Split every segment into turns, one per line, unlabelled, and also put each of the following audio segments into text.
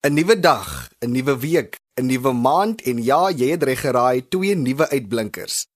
'n Nuwe dag, 'n nuwe week, 'n nuwe maand en ja, jy het reg geraai, twee nuwe uitblinkers.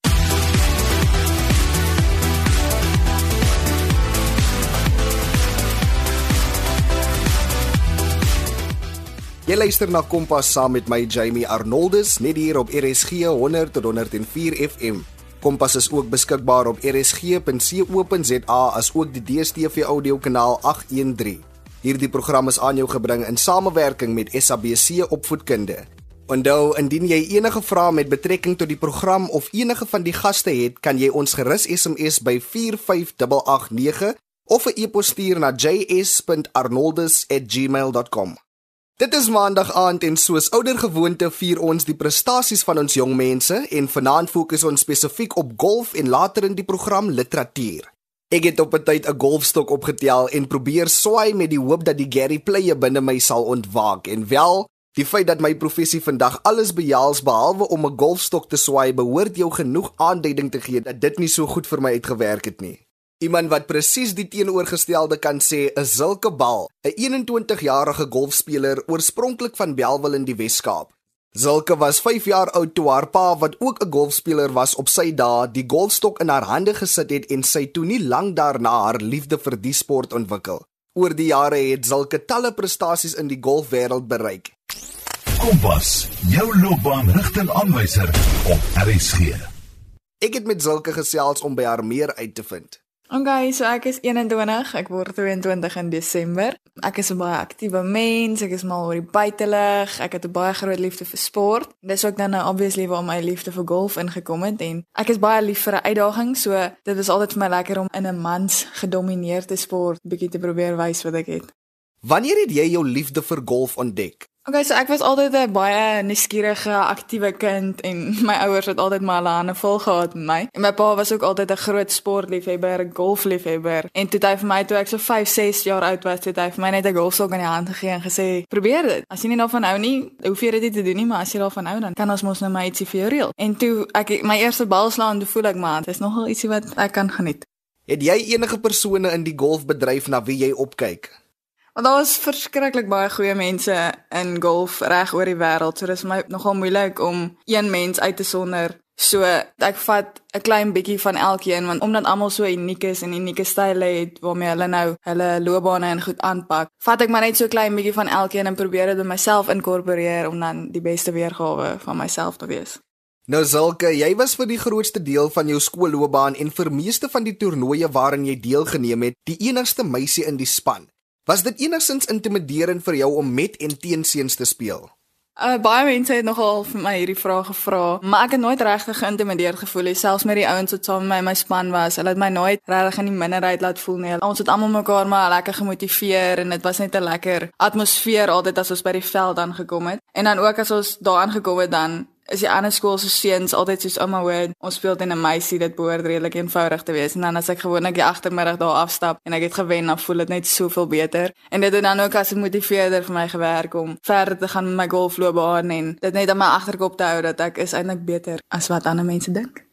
Jy luister na Kompas saam met my Jamie Arnoldus net hier op RSG 100 tot 104 FM. Kompas is ook beskikbaar op rsg.co.za as ook die DStv audio kanaal 813. Hierdie program is aan jou gebring in samewerking met SABC Opvoedkunde. Onthou, indien jy enige vrae met betrekking tot die program of enige van die gaste het, kan jy ons gerus SMS by 45889 of 'n e-pos stuur na js.arnoldus@gmail.com. Dit is maandag aand en soos ouer gewoonte vier ons die prestasies van ons jong mense en vanaand fokus ons spesifiek op golf en later in die program literatuur. Ek het op 'n tyd 'n golfstok opgetel en probeer swaai met die hoop dat die Gary player binne my sal ontwaak en wel die feit dat my professie vandag alles behels behalwe om 'n golfstok te swaai behoort jou genoeg aanduiding te gee dat dit nie so goed vir my uitgewerk het nie. Iemand wat presies die teenoorgestelde kan sê, is Zulke Bal, 'n 21-jarige golfspeler oorspronklik van Belwel in die Wes-Kaap. Zulke was 5 jaar oud toe haar pa wat ook 'n golfspeler was op sy dae die golfstok in haar hande gesit het en sy toe nie lank daarna haar liefde vir die sport ontwikkel. Oor die jare het Zulke talle prestasies in die golfwêreld bereik.
Kompas, jou loopbaanrigtingaanwyser op RSG.
Ek het met Zulke gesels om by haar meer uit te vind.
Okay, so ek is 21, ek word 22 in Desember. Ek is 'n baie aktiewe mens, ek is mal oor die buitelug, ek het 'n baie groot liefde vir sport. Dis ook dan nou obviously waar my liefde vir golf ingekom het en ek is baie lief vir 'n uitdaging, so dit was altyd vir my lekker om in 'n mans gedomeineerde sport bietjie te probeer wys wat ek het.
Wanneer het jy jou liefde vir golf ontdek?
Okay, so ek was altyd 'n baie nuuskierige, aktiewe kind en my ouers het altyd my hande vol gehad met my. En my pa was ook altyd 'n groot sportliefhebber, 'n golfliefhebber. En toe hy vir my toe ek so 5, 6 jaar oud was, het hy vir my net 'n golfstok in die hand gegee en gesê: "Probeer dit. As jy nie daarvan hou nie, hoef jy dit te doen nie, maar as jy daarvan hou, dan kan ons mos nou my ietsie vir jou reël." En toe ek my eerste bal slaan, toe voel ek maar, dit is nogal ietsie wat ek kan geniet.
Het jy enige persone in die golfbedryf na wie jy opkyk?
Want daar is verskriklik baie goeie mense in golf reg oor die wêreld. So dis my nogal moeilik om een mens uit te sonder. So ek vat 'n klein bietjie van elkeen want omdat almal so uniek is en unieke style het waarmee hulle nou hulle loopbane en goed aanpak, vat ek maar net so klein bietjie van elkeen en probeer dit by myself inkorporeer om dan die beste weergawe van myself te wees.
Nou Zulke, jy was vir die grootste deel van jou skoolloopbaan en vir meeste van die toernooie waarin jy deelgeneem het, die enigste meisie in die span. Was dit enigsins intimiderend vir jou om met en teen seuns te speel?
Uh, baie mense het nogal vir my hierdie vraag gevra, maar ek het nooit regtig geïntimideerd gevoel nie, selfs met die ouens wat saam met my in my span was. Hulle het my nooit regtig in die minderheid laat voel nie. Ons het almal mekaar maar lekker gemotiveer en dit was net 'n lekker atmosfeer altyd as ons by die veld aangekom het. En dan ook as ons daar aangekom het dan is die ander skool se seuns altyd soos ouma hoor ons speel teen 'n meisie dit behoort redelik eenvoudig te wees en dan as ek gewoonlik die agtermiddag daar afstap en ek het gewen dan voel dit net soveel beter en dit het dan ook as 'n motiveerder vir my gewerk om verder te gaan met my golfloopbaan en dit net aan my agterkop te hou dat ek is eintlik beter as wat ander mense dink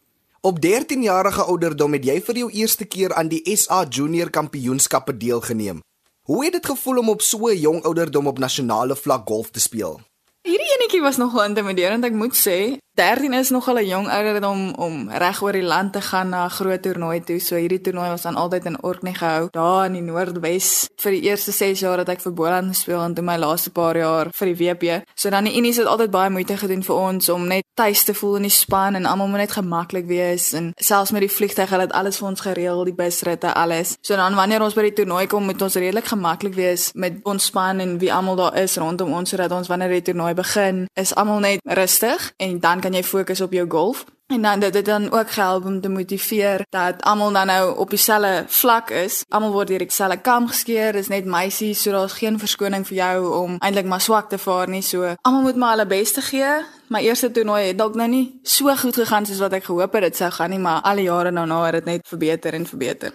Op 13 jarige ouderdom het jy vir jou eerste keer aan die SA Junior Kampioenskappe deelgeneem. Hoe het dit gevoel om op so 'n jong ouderdom op nasionale vlak golf te speel?
Hierdie enetjie was nogal intimiderend, ek moet sê. 13 is nogal 'n jong ouderdom om reg oor die land te gaan na 'n groot toernooi toe. So hierdie toernooi was dan altyd in Orkney gehou, daar in die Noordwes. Vir die eerste 6 jaar het ek vir Boland gespeel en toe my laaste paar jaar vir die WP. So dan die Unis het altyd baie moeite gedoen vir ons om net tuis te voel in die span en almal moet net gemaklik wees en selfs met die vliegtuig hulle het alles vir ons gereël, die busritte, alles. So dan wanneer ons by die toernooi kom, moet ons redelik gemaklik wees met ons span en wie almal daar is rondom ons sodat ons wanneer die toernooi begin, is almal net rustig en dan kan jy fokus op jou golf. En dan dit het dan ook gehelp om te motiveer dat almal dan nou op dieselfde vlak is. Almal word deur dieselfde kam geskeer. Dis net meisies, so daar's geen verskoning vir jou om eintlik maar swak te vaar nie. So almal moet maar hulle bes te gee. My eerste toernooi het dalk nou nie so goed gegaan soos wat ek gehoop het dit sou gaan nie, maar al die jare daarna het dit net verbeter en verbeter.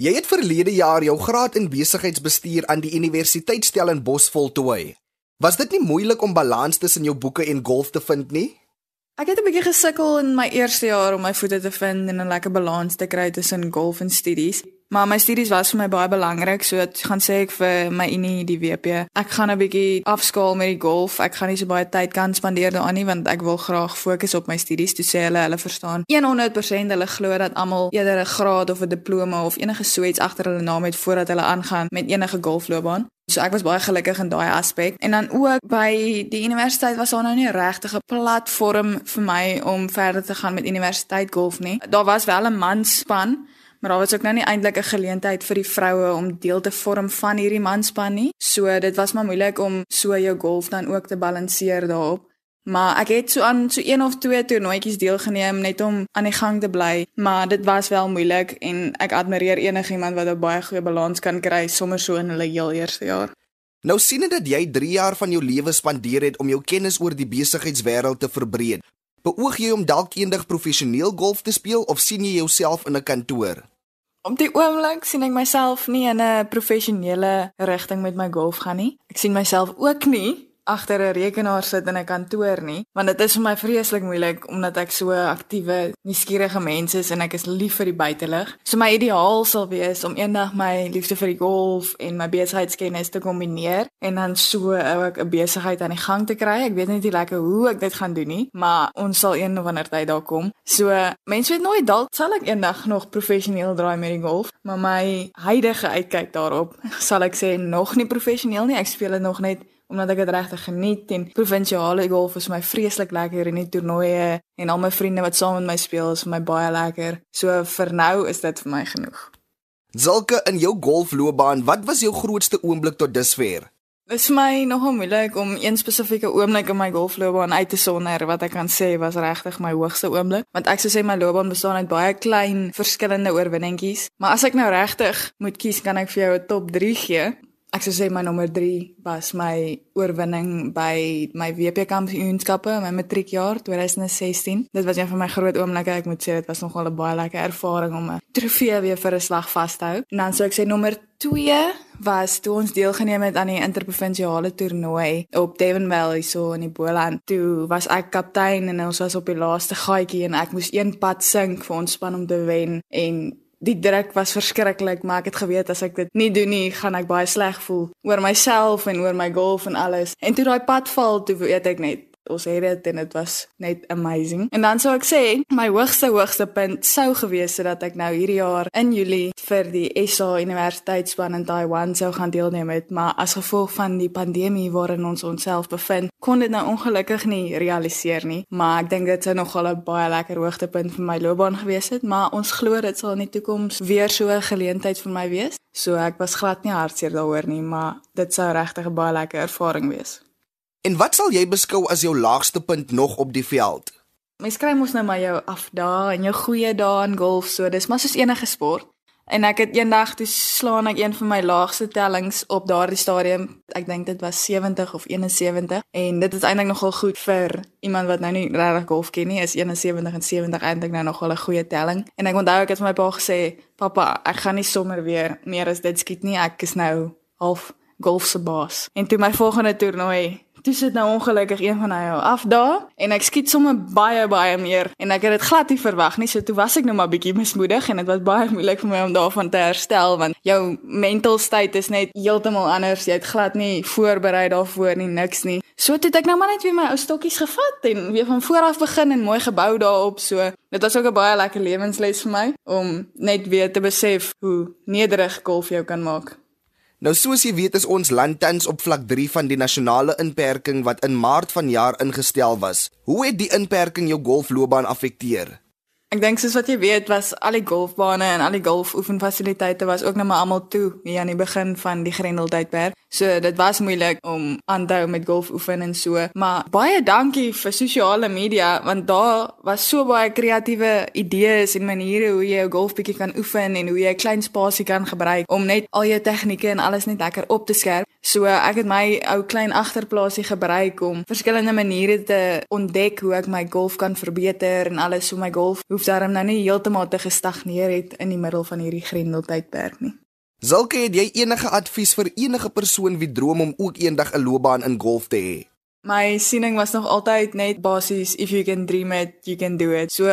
Jy het verlede jaar jou graad in besigheidsbestuur aan die Universiteit Stellenbosch voltooi. Was dit nie moeilik om balans tussen jou boeke en golf te vind nie?
Ek het 'n bietjie gesukkel in my eerste jaar om my voete te vind en 'n lekker balans te kry tussen golf en studies. Maar my studies was vir my baie belangrik, so dit gaan sê ek vir my unie die WP. Ek gaan 'n bietjie afskaal met die golf. Ek gaan nie so baie tyd kan spandeer daaraan nie want ek wil graag fokus op my studies. Toe sê hulle hulle verstaan 100% hulle glo dat almal eerder 'n graad of 'n diploma of enige so iets agter hulle naam het voordat hulle aangaan met enige golfloopbaan. So ek was baie gelukkig in daai aspek. En dan ook by die universiteit was daar nou nie 'n platform vir my om verder te gaan met universiteit golf nie. Daar was wel 'n manspan, maar daar was ook nou nie eintlik 'n geleentheid vir die vroue om deel te vorm van hierdie manspan nie. So dit was maar moeilik om so jou golf dan ook te balanseer daarop. Maar ek het so aan so een of twee toernooitjies deelgeneem net om aan die gang te bly, maar dit was wel moeilik en ek admireer enigiemand wat 'n baie goeie balans kan kry sommer so in hulle heel eerste jaar.
Nou sien dit dat jy 3 jaar van jou lewe spandeer het om jou kennis oor die besigheidswêreld te verbreek. Beoog jy om dalk eendag professioneel golf te speel of sien jy jouself in 'n kantoor?
Op die oomblik sien ek myself nie in 'n professionele rigting met my golf gaan nie. Ek sien myself ook nie agter 'n rekenaar sit in 'n kantoor nie, want dit is vir my vreeslik moeilik omdat ek so aktiewe, nuuskierige mens is en ek is lief vir die buitelug. So my ideaal sal wees om eendag my liefde vir die golf en my besigheidskennis te kombineer en dan so ook 'n besigheid aan die gang te kry. Ek weet net nie lekker hoe ek dit gaan doen nie, maar ons sal een of ander tyd daar kom. So mense weet nooit dalk sal ek eendag nog professioneel draai met die golf, maar my huidige uitkyk daarop sal ek sê nog nie professioneel nie. Ek speel dit nog net omdat ek dit regtig geniet en provinsiale golf is vir my vreeslik lekker en die toernooie en al my vriende wat saam met my speel is vir my baie lekker. So vir nou is dit vir my genoeg.
Zulke in jou golfloopbaan, wat was jou grootste oomblik tot dusver?
Dit is my nogal moeilik om een spesifieke oomblik in my golfloopbaan uit te sonder wat ek kan sê was regtig my hoogste oomblik, want ek sou sê my loopbaan bestaan uit baie klein verskillende oorwinningkies, maar as ek nou regtig moet kies, kan ek vir jou 'n top 3 gee. Ek sou sê my nommer 3 was my oorwinning by my WP kampioenskappe my matriekjaar 2016. Dit was een van my groot oomblikke. Ek moet sê dit was nogal 'n baie lekker ervaring om 'n trofee weer vir 'n slag vas te hou. En dan sou ek sê nommer 2 was toe ons deelgeneem het aan die interprovinsiale toernooi op Devon Valley so in die Boland. Toe was ek kaptein en ons was op die laaste gaatjie en ek moes een pad sink vir ons span om te wen en die druk was verskriklik, maar ek het geweet as ek dit nie doen nie, gaan ek baie sleg voel oor myself en oor my golf en alles. En toe daai pad val, toe weet ek net ons het dit en dit was net amazing. En dan sou ek sê my hoogste hoogste punt sou gewees het dat ek nou hierdie jaar in Julie vir die SA Universiteitsspan in Taiwan sou gaan deelneem het, maar as gevolg van die pandemie waarin ons onsself bevind, kon dit nou ongelukkig nie realiseer nie. Maar ek dink dit sou nogal 'n baie lekker hoogtepunt vir my loopbaan gewees het, maar ons glo dit sal in die toekoms weer so 'n geleentheid vir my wees. So ek was glad nie hartseer daaroor nie, maar dit sou regtig 'n baie lekker ervaring wees.
En wat sal jy beskou as jou laagste punt nog op die veld?
Mens kry mos nou maar jou afdae en jou goeie dae in golf, so dis maar soos enige sport. En ek het eendag toe slaan ek een van my laagste tellings op daardie stadium. Ek dink dit was 70 of 71 en dit is eintlik nogal goed vir iemand wat nou nie regtig golf ken nie. Is 71 en 70 eintlik nou nogal 'n goeie telling. En ek onthou ek het vir my pa gesê, "Pappa, ek gaan nie sommer weer meer as dit skiet nie. Ek is nou half golf se baas." En toe my volgende toernooi Toe sit nou ongelukkig een van hy af daar en ek skiet sommer baie baie meer en ek het dit glad nie verwag nie. So toe was ek nou maar bietjie mismoedig en dit was baie moeilik vir my om daarvan te herstel want jou mental state is net heeltemal anders. Jy het glad nie voorberei daarvoor nie, niks nie. So toe het ek nou maar net weer my ou stokkies gevat en weer van voor af begin en mooi gebou daarop. So dit was ook 'n baie lekker lewensles vir my om net weer te besef hoe nederig golf jou kan maak.
Nou soos jy weet is ons land tans op vlak 3 van die nasionale inperking wat in Maart vanjaar ingestel was. Hoe het die inperking jou golfloopbaan affekteer?
Ek dink soos wat jy weet was al die golfbane en al die golfoefenfasiliteite was ook net maar almal toe hier aan die begin van die Grendeltydperk. So dit was moeilik om aan te hou met golfoefen en so. Maar baie dankie vir sosiale media want daar was so baie kreatiewe idees en maniere hoe jy jou golf bietjie kan oefen en hoe jy 'n klein spasie kan gebruik om net al jou tegnieke en alles net lekker op te skerp. So ek het my ou klein agterplaasie gebruik om verskillende maniere te ontdek hoe ek my golf kan verbeter en alles so my golf hoef daarom nou nie heeltemal te gestagneer het in die middel van hierdie grendeltydperk nie.
Zulke het jy enige advies vir enige persoon wie droom om ook eendag 'n loopbaan in golf te hê?
My siening was nog altyd net basies if you can dream it, you can do it. So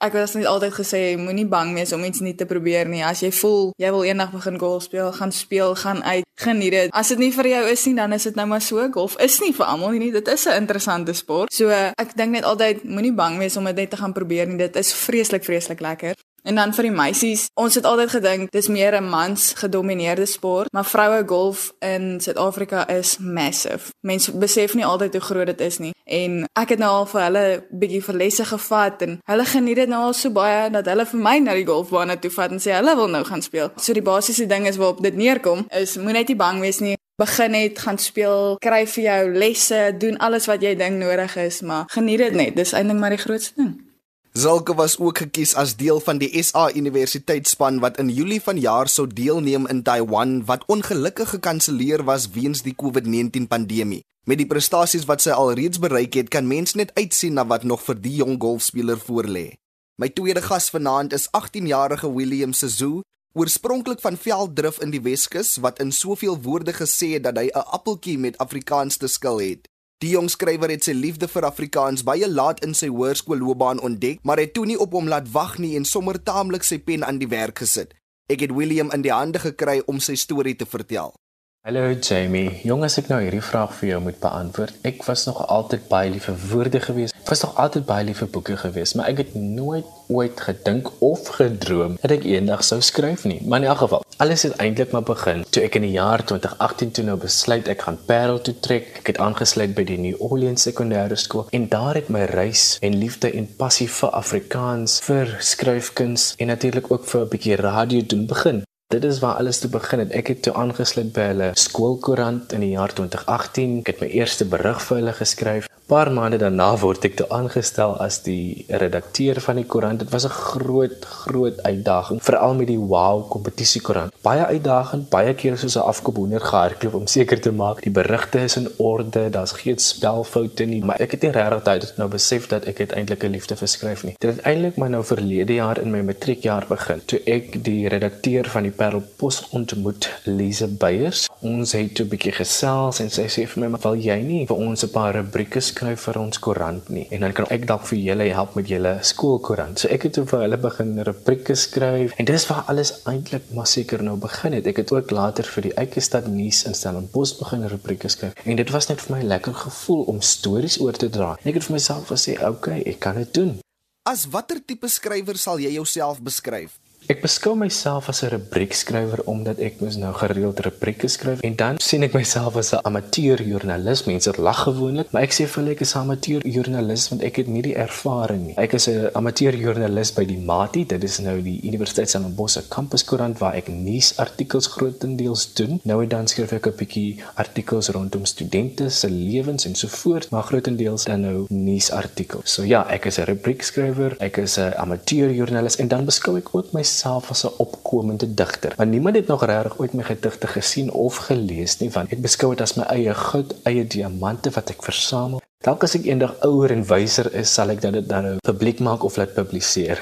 Ek het net altyd gesê moenie bang wees om iets nuuts te probeer nie. As jy voel jy wil eendag begin golf speel, gaan speel, gaan uit, geniet dit. As dit nie vir jou is nie, dan is dit nou maar so. Golf is nie vir almal nie. Dit is 'n interessante sport. So ek dink net altyd moenie bang wees om dit net te gaan probeer nie. Dit is vreeslik vreeslik lekker. En dan vir die meisies, ons het altyd gedink dis meer 'n mans gedomeineerde sport, maar vroue golf in Suid-Afrika is massive. Mense besef nie altyd hoe groot dit is nie. En ek het nou al vir hulle bietjie vir lesse gevat en hulle geniet dit nou al so baie dat hulle vir my na die golfbaan toe vat en sê hulle wil nou gaan speel. So die basiese ding is waarop dit neerkom is moenie net nie bang wees nie. Begin net gaan speel, kry vir jou lesse, doen alles wat jy dink nodig is, maar geniet dit net. Dis eintlik maar die grootste ding.
Zalke was ook gekies as deel van die SA Universiteitsspan wat in Julie vanjaar sou deelneem in Taiwan wat ongelukkig gekanselleer was weens die COVID-19 pandemie. Met die prestasies wat sy alreeds bereik het, kan mens net uitsien na wat nog vir die jong golfspeler voorlê. My tweede gas vanaand is 18-jarige William Sezu, oorspronklik van Velddrif in die Weskus wat in soveel woorde gesê het dat hy 'n appeltjie met Afrikaans te skil het. Die jong skrywer het sy liefde vir Afrikaans baie laat in sy hoërskoolloopbaan ontdek, maar het toe nie op hom laat wag nie en sommer taamlik sy pen aan die werk gesit. Ek het William in die hande gekry om sy storie te vertel.
Hallo Jamie, jong as ek nou hierdie vraag vir jou moet beantwoord. Ek was nog altyd baie lief vir woorde gewees. Ek was nog altyd baie lief vir boeke gewees, maar ek het nooit ooit gedink of gedroom dat ek eendag sou skryf nie. Maar in elk geval, alles het eintlik maar begin toe ek in die jaar 2018 toe nou besluit ek gaan Parel toe trek. Ek het aangesluit by die New Orleans Sekondêre Skool en daar het my reis en liefde en passie vir Afrikaans, vir skryfkuns en natuurlik ook vir 'n bietjie radio doen begin. Dit is waar alles toe begin het. Ek het toe aangesluit by hulle skoolkoerant in die jaar 2018. Ek het my eerste berig vir hulle geskryf. Paar maande daarna word ek toe aangestel as die redakteur van die koerant. Dit was 'n groot, groot uitdaging, veral met die Wow kompetisie koerant. Baie uitdagend, baie kere soos 'n afkoophoender gehardloop om seker te maak die berigte is in orde, daar's geen spelfoute nie, maar ek het nie regtig tyd nou besef dat ek eintlik 'n liefde vir skryf nie. Dit het eintlik maar nou verlede jaar in my matriekjaar begin, toe ek die redakteur van die Parel Pos ontmoet, Lise Beyers. Ons het 'n bietjie gesels en sy sê vir my, "Maar wil jy nie vir ons 'n paar rubrieke skryf vir ons koerant nie en dan kan ek dalk vir julle help met julle skoolkoerant. So ek het toe vir hulle begin rubrieke skryf en dis waar alles eintlik maar seker nou begin het. Ek het ook later vir die Eikestad nuus in Stellenbosch begin rubrieke skryf en dit was net vir my lekker gevoel om stories oor te dra. En ek het vir myself gesê, "Oké, okay, ek kan dit doen."
As watter tipe skrywer sal jy jouself beskryf?
Ek beskou myself as 'n rubriekskrywer omdat ek mos nou gereeld rubrieke skryf en dan sien ek myself as 'n amateurjoernalis. Mense lag gewoonlik, maar ek sê vir hulle ek is 'n amateurjoernalis want ek het nie die ervaring nie. Ek is 'n amateurjoernalis by die Mati, dit is nou die Universiteit Stellenbosch se kampuskoerant waar ek nuusartikels grootendeels doen. Nou en dan skryf ek 'n bietjie artikels rondom studente se lewens en so voort, maar grootendeels dan nou nuusartikels. So ja, ek is 'n rubriekskrywer, ek is 'n amateurjoernalis en dan beskou ek ook myself myself as 'n opkomende digter. Maar niemand het nog regtig ooit my gedigte gesien of gelees nie, want ek beskou dit as my eie goud, eie diamante wat ek versamel. Dalk as ek eendag ouer en wyser is, sal ek dit dan nou publiek maak of laat publiseer.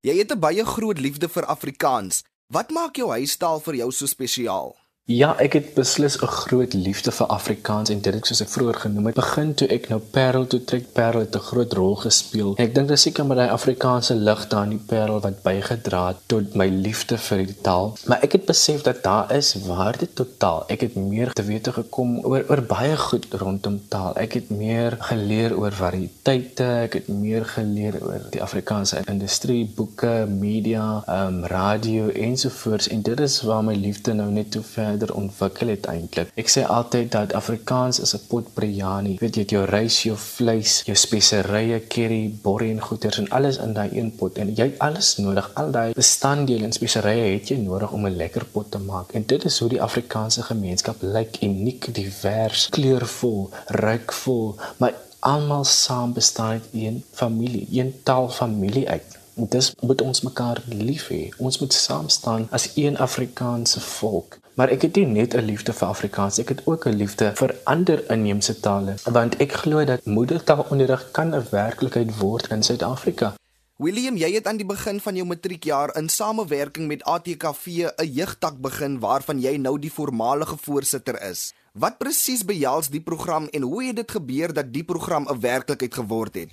Jy het 'n baie groot liefde vir Afrikaans. Wat maak jou huistaal vir jou so spesiaal?
Ja, ek het beslis 'n groot liefde vir Afrikaans en dit het soos ek vroeër genoem het, begin toe ek nou Parel toe trek. Parel het 'n groot rol gespeel. En ek dink dis seker met daai Afrikaanse lig daar in die Parel wat bygedra het tot my liefde vir die taal. Maar ek het besef dat daar is waarde tot taal. Ek het meer te wete gekom oor oor baie goed rondom taal. Ek het meer geleer oor variëteite, ek het meer geleer oor die Afrikaanse industrie, boeke, media, ehm um, radio ensovoorts en dit is waar my liefde nou net toe ver verder ontwikkel het eintlik. Ek sê altyd dat Afrikaans is 'n pot biryani. Weet jy jou rys, jou vleis, jou speserye, curry, borrie en goeters en alles in daai een pot en jy het alles nodig. Al daai bestanddele en speserye het jy nodig om 'n lekker pot te maak. En dit is hoe die Afrikaanse gemeenskap lyk, uniek, divers, kleurvol, rykvol, maar almal saam bestaan uit een familie, een taalfamilie uit. Dis moet ons mekaar lief hê. Ons moet saam staan as een Afrikaanse volk. Maar ek het nie net 'n liefde vir Afrikaans, ek het ook 'n liefde vir ander inheemse tale, want ek glo dat moedertaalonderrig kan 'n werklikheid word in Suid-Afrika.
William, jy het aan die begin van jou matriekjaar in samewerking met ATKV 'n jeugtak begin waarvan jy nou die voormalige voorsitter is. Wat presies behels die program en hoe het dit gebeur dat die program 'n werklikheid geword het?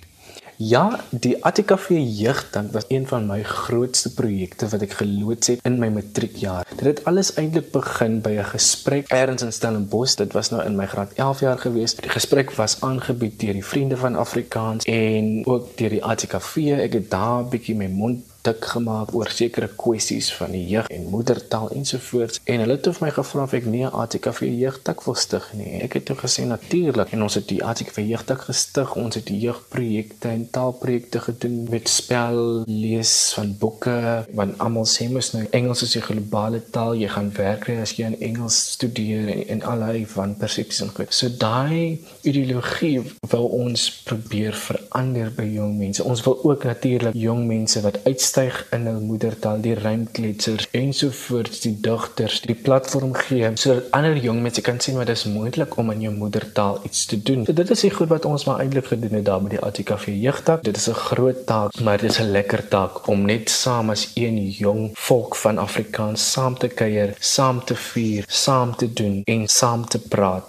Ja, die ATKV jeugdank was een van my grootste projekte wat ek geloods het in my matriekjaar. Dit het alles eintlik begin by 'n gesprek eers in Stellenbosch. Dit was nou in my graad 11 jaar gewees. Die gesprek was aangebied deur die Vriende van Afrikaans en ook deur die ATKV. Ek het daar 'n bietjie my mond dik gemaak oor sekere kwessies van die jeug en moedertaal ensovoorts. En hulle het my gevra of ek nie 'n ATKV jeugdak wil stig nie. Ek het toe gesê natuurlik. En ons het die ATKV jeugdak gestig. Ons het die jeugprojekte en taalprojekte gedoen met spel lees van boeke want almal sê mos nou Engels is die globale taal. Jy gaan werk kry as jy in Engels studeer en, en allerlei van persepsies en goed. So daai ideologie wil ons probeer verander by jong mense. Ons wil ook natuurlik jong mense wat uit styg in hul moedertaal, die rymkletsers ensovoorts, die digters, die platform gee sodat ander jong mense kan sien wat dit is moontlik om in jou moedertaal iets te doen. So dit is die goed wat ons maar eintlik gedoen het daar met die ATKV jeugtak. Dit is 'n groot taak, maar dit is 'n lekker taak om net saam as een jong volk van Afrikaans saam te kuier, saam te vier, saam te doen en saam te praat.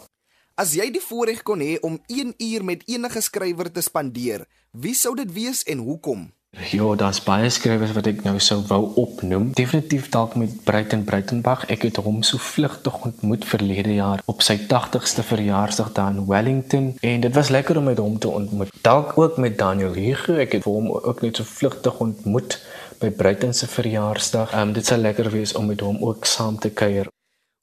As jy die voorreg kon hê om 1 uur met enige skrywer te spandeer, wie sou dit wees en hoekom?
Ja, daar's baie skrywers wat ek nou sou wou opnoem. Definitief dalk met Breiten Breitenberg. Ek het hom so vlugtig ontmoet verlede jaar op sy 80ste verjaarsdag daar in Wellington en dit was lekker om met hom te ontmoet. Dalk ook met Daniel Hugo. Ek het hom ook net so vlugtig ontmoet by Breiten se verjaarsdag. Ehm um, dit sal lekker wees om met hom ook saam te kuier.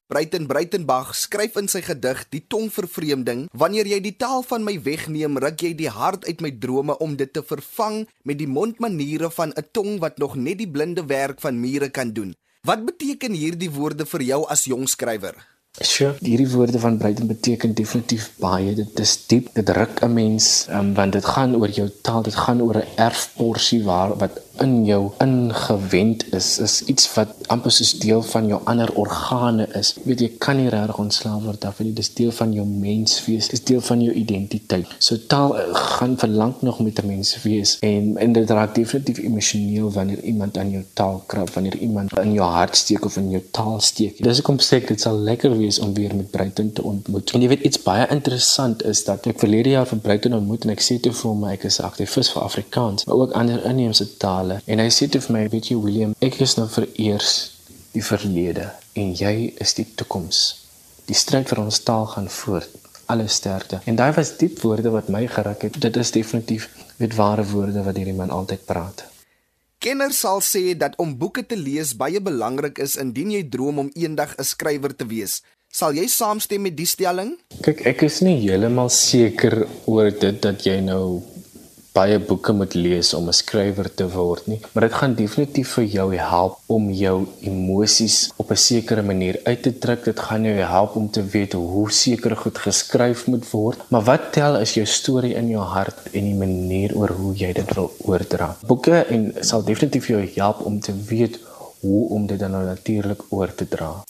Breiten Breitenbach skryf in sy gedig Die tongvervreemding: Wanneer jy die taal van my wegneem, ruk jy die hart uit my drome om dit te vervang met die mondmaniere van 'n tong wat nog net die blinde werk van mure kan doen. Wat beteken hierdie woorde vir jou as jong skrywer?
Sure. Hierdie woorde van Breiten beteken definitief baie. Dit is diep. Dit ruk 'n mens, um, want dit gaan oor jou taal, dit gaan oor 'n erfporsie waar wat in jou ingewend is is iets wat amper soos deel van jou ander organe is. Jy weet jy kan nie regtig ontslaaf word daarvan nie. Dis deel van jou menswees, dis deel van jou identiteit. So taal uh, gaan verlang nog met 'n mens wees en en dit raak definitief emosioneel wanneer iemand aan jou taal krap, wanneer iemand in jou hart steek of in jou taal steek. Dis hoekom sê ek dit sal lekker wees om weer met Bruiten te ontmoet. En jy weet iets baie interessant is dat ek verlede jaar van Bruiten ontmoet en ek sê toe vir hom ek is aktivis vir Afrikaans, maar ook ander inheemse tale tale en hy sê vir my weet jy William ek is nou vereers die verlede en jy is die toekoms. Die stryd vir ons taal gaan voort alle sterkte. En daai was diep woorde wat my geruk het. Dit is definitief weet ware woorde wat hierdie man altyd praat.
Kenners sal sê dat om boeke te lees baie belangrik is indien jy droom om eendag 'n skrywer te wees. Sal jy saamstem met die stelling?
Kyk, ek is nie heeltemal seker oor dit dat jy nou baie boeke moet lees om 'n skrywer te word nie, maar dit gaan definitief vir jou help om jou emosies op 'n sekere manier uit te druk. Dit gaan jou help om te weet hoe sekere goed geskryf moet word. Maar wat tel is jou storie in jou hart en die manier oor hoe jy dit wil oordra. Boeke en sal definitief jou help om te weet hoe om dit dan nou natuurlik oor te dra.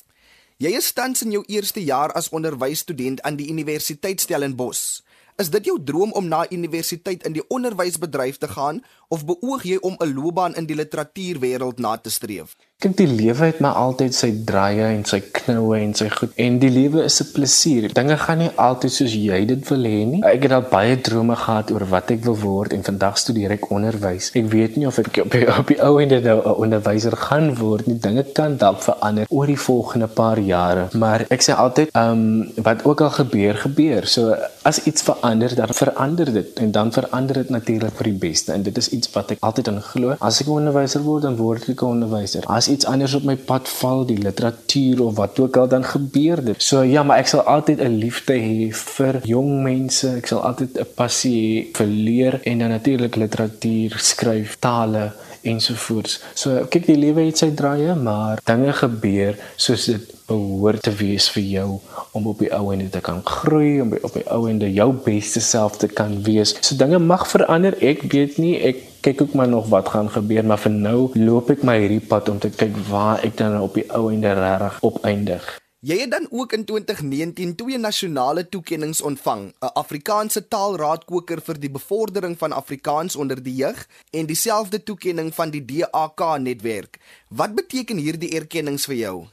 Jy is tans in jou eerste jaar as onderwysstudent aan die Universiteit Stellenbosch. Is dit jou droom om na universiteit in die onderwysbedryf te gaan of beoog jy om 'n loopbaan in die literatuurwêreld na te streef?
Kyk, die lewe het my altyd sy draaie en sy knoue en sy goed. En die lewe is 'n plesier. Dinge gaan nie altyd soos jy dit wil hê nie. Ek het al baie drome gehad oor wat ek wil word en vandag studeer ek onderwys. Ek weet nie of ek op die, op die ou ende nou 'n onderwyser gaan word nie. Dinge kan dalk verander oor die volgende paar jare. Maar ek sê altyd, ehm um, wat ook al gebeur, gebeur. So as iets verander, dan verander dit en dan verander dit natuurlik vir die beste. En dit is iets wat ek altyd in glo. As ek 'n onderwyser word, dan word ek 'n onderwyser. As iets anders op my pad val, die literatuur of wat ook al dan gebeur dit. So ja, maar ek sal altyd 'n liefde hê vir jong mense. Ek sal altyd 'n passie hê vir leer en dan natuurlik literatuur, skryf, tale ensovoorts. So kyk die lewe het sy draaie, maar dinge gebeur soos dit behoort te wees vir jou om op die ou ende te kan groei, om op die ou ende jou beste self te kan wees. So dinge mag verander. Ek weet nie, ek kyk ook maar nog wat gaan gebeur, maar vir nou loop ek my hierdie pad om te kyk waar ek dan op die ou ende regtig opeindig.
Jy het dan ook in 2019 twee nasionale toekenninge ontvang, 'n Afrikaanse taalraadkoker vir die bevordering van Afrikaans onder die jeug en dieselfde toekenning van die DAK netwerk. Wat beteken hierdie erkennings vir jou?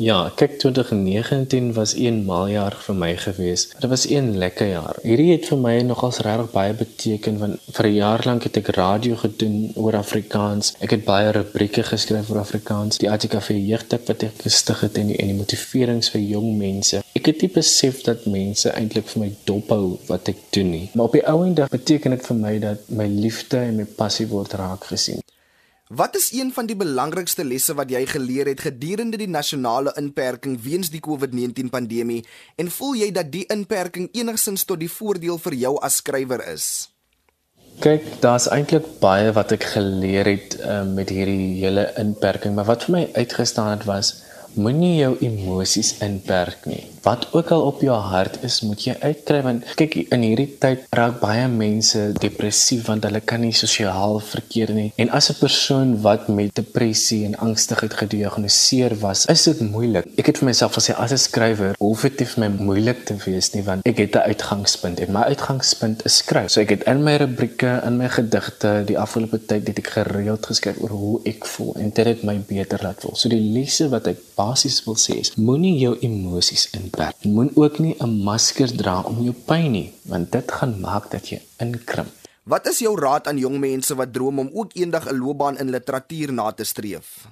Ja, kyk 2019 was een maljaar vir my gewees. Dit was een lekker jaar. Hierdie het vir my nogals regtig baie beteken want vir 'n jaar lank het ek radio gedoen oor Afrikaans. Ek het baie rubrieke geskryf oor Afrikaans, die ATKV jeugdag wat ek gestig het en die, en die motiverings vir jong mense. Ek het nie besef dat mense eintlik vir my dophou wat ek doen nie. Maar op die ou ende beteken dit vir my dat my liefde en my passie word raak gesien.
Wat is een van die belangrikste lesse wat jy geleer het gedurende die nasionale inperking weens die COVID-19 pandemie en voel jy dat die inperking enigsins tot die voordeel vir jou as skrywer is?
Kyk, daar's eintlik baie wat ek geleer het um, met hierdie hele inperking, maar wat vir my uitgestaan het was moenie jou emosies inperk nie. Wat ook al op jou hart is, moet jy uitkry want kyk in hierdie tyd raak baie mense depressief want hulle kan nie sosiaal verkeer nie. En as 'n persoon wat met depressie en angstigheid gediagnoseer was, is dit moeilik. Ek het vir myself gesê as 'n skrywer, hoef dit nie vir my moeilik te wees nie want ek het 'n uitgangspunt en my uitgangspunt is skryf. So ek het in my rubrieke, in my gedigte die afgelope tyd het ek gereeld geskryf oor hoe ek voel en dit het my beter laat voel. So die lesse wat ek basies wil sê is moenie jou emosies inperk. Moenie ook nie 'n masker dra om jou pyn nie, want dit gaan maak dat jy inkrimp.
Wat is jou raad aan jong mense wat droom om ook eendag 'n loopbaan in literatuur na te streef?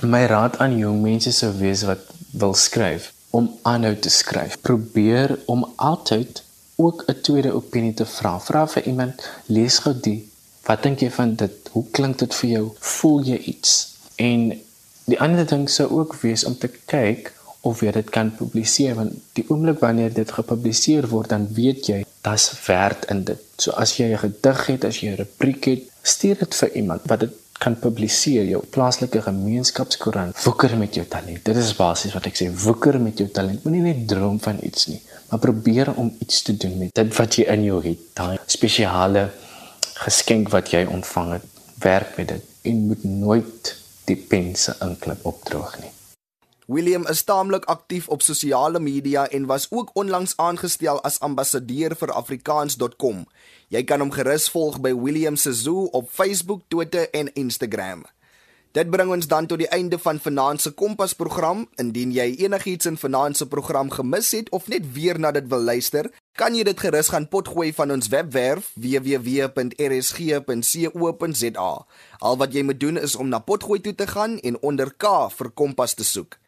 My raad aan jong mense sou wees wat wil skryf om aanhou te skryf. Probeer om altyd ook 'n tweede opinie te vra. Vra vir iemand, lees gou die. Wat dink jy van dit? Hoe klink dit vir jou? Voel jy iets? En Die ander ding sou ook wees om te kyk of jy dit kan publiseer want die oomblik wanneer dit gepubliseer word dan weet jy dat's werd in dit. So as jy 'n gedig het, as jy 'n rubriek het, stuur dit vir iemand wat dit kan publiseer jou plaaslike gemeenskapskoerant. Woeker met jou talent. Dit is basies wat ek sê, woeker met jou talent. Moenie net droom van iets nie, maar probeer om iets te doen met dit wat jy in jou het. Daai spesiale geskenk wat jy ontvang het, werk met dit en moet nooit die pen se inklip opdroog nie.
William is taamlik aktief op sosiale media en was ook onlangs aangestel as ambassadeur vir afrikaans.com. Jy kan hom gerus volg by William Sezoo op Facebook, Twitter en Instagram. Dit bring ons dan tot die einde van Vanaand se Kompas program. Indien jy enigiets in Vanaand se program gemis het of net weer na dit wil luister, kan jy dit gerus gaan potgooi van ons webwerf www.rsg.co.za. Al wat jy moet doen is om na potgooi toe te gaan en onder K vir Kompas te soek.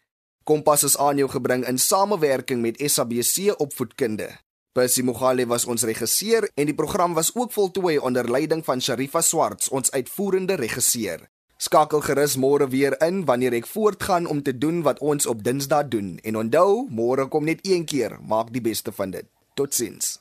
Kompas is aan jou gebring in samewerking met SABC Opvoedkunde. Percy Mogale was ons regisseur en die program was ook voltooi onder leiding van Sharifa Swarts, ons uitvoerende regisseur. Skakel gerus môre weer in wanneer ek voortgaan om te doen wat ons op Dinsdae doen. En onthou, môre kom net een keer. Maak die beste van dit. Totsiens.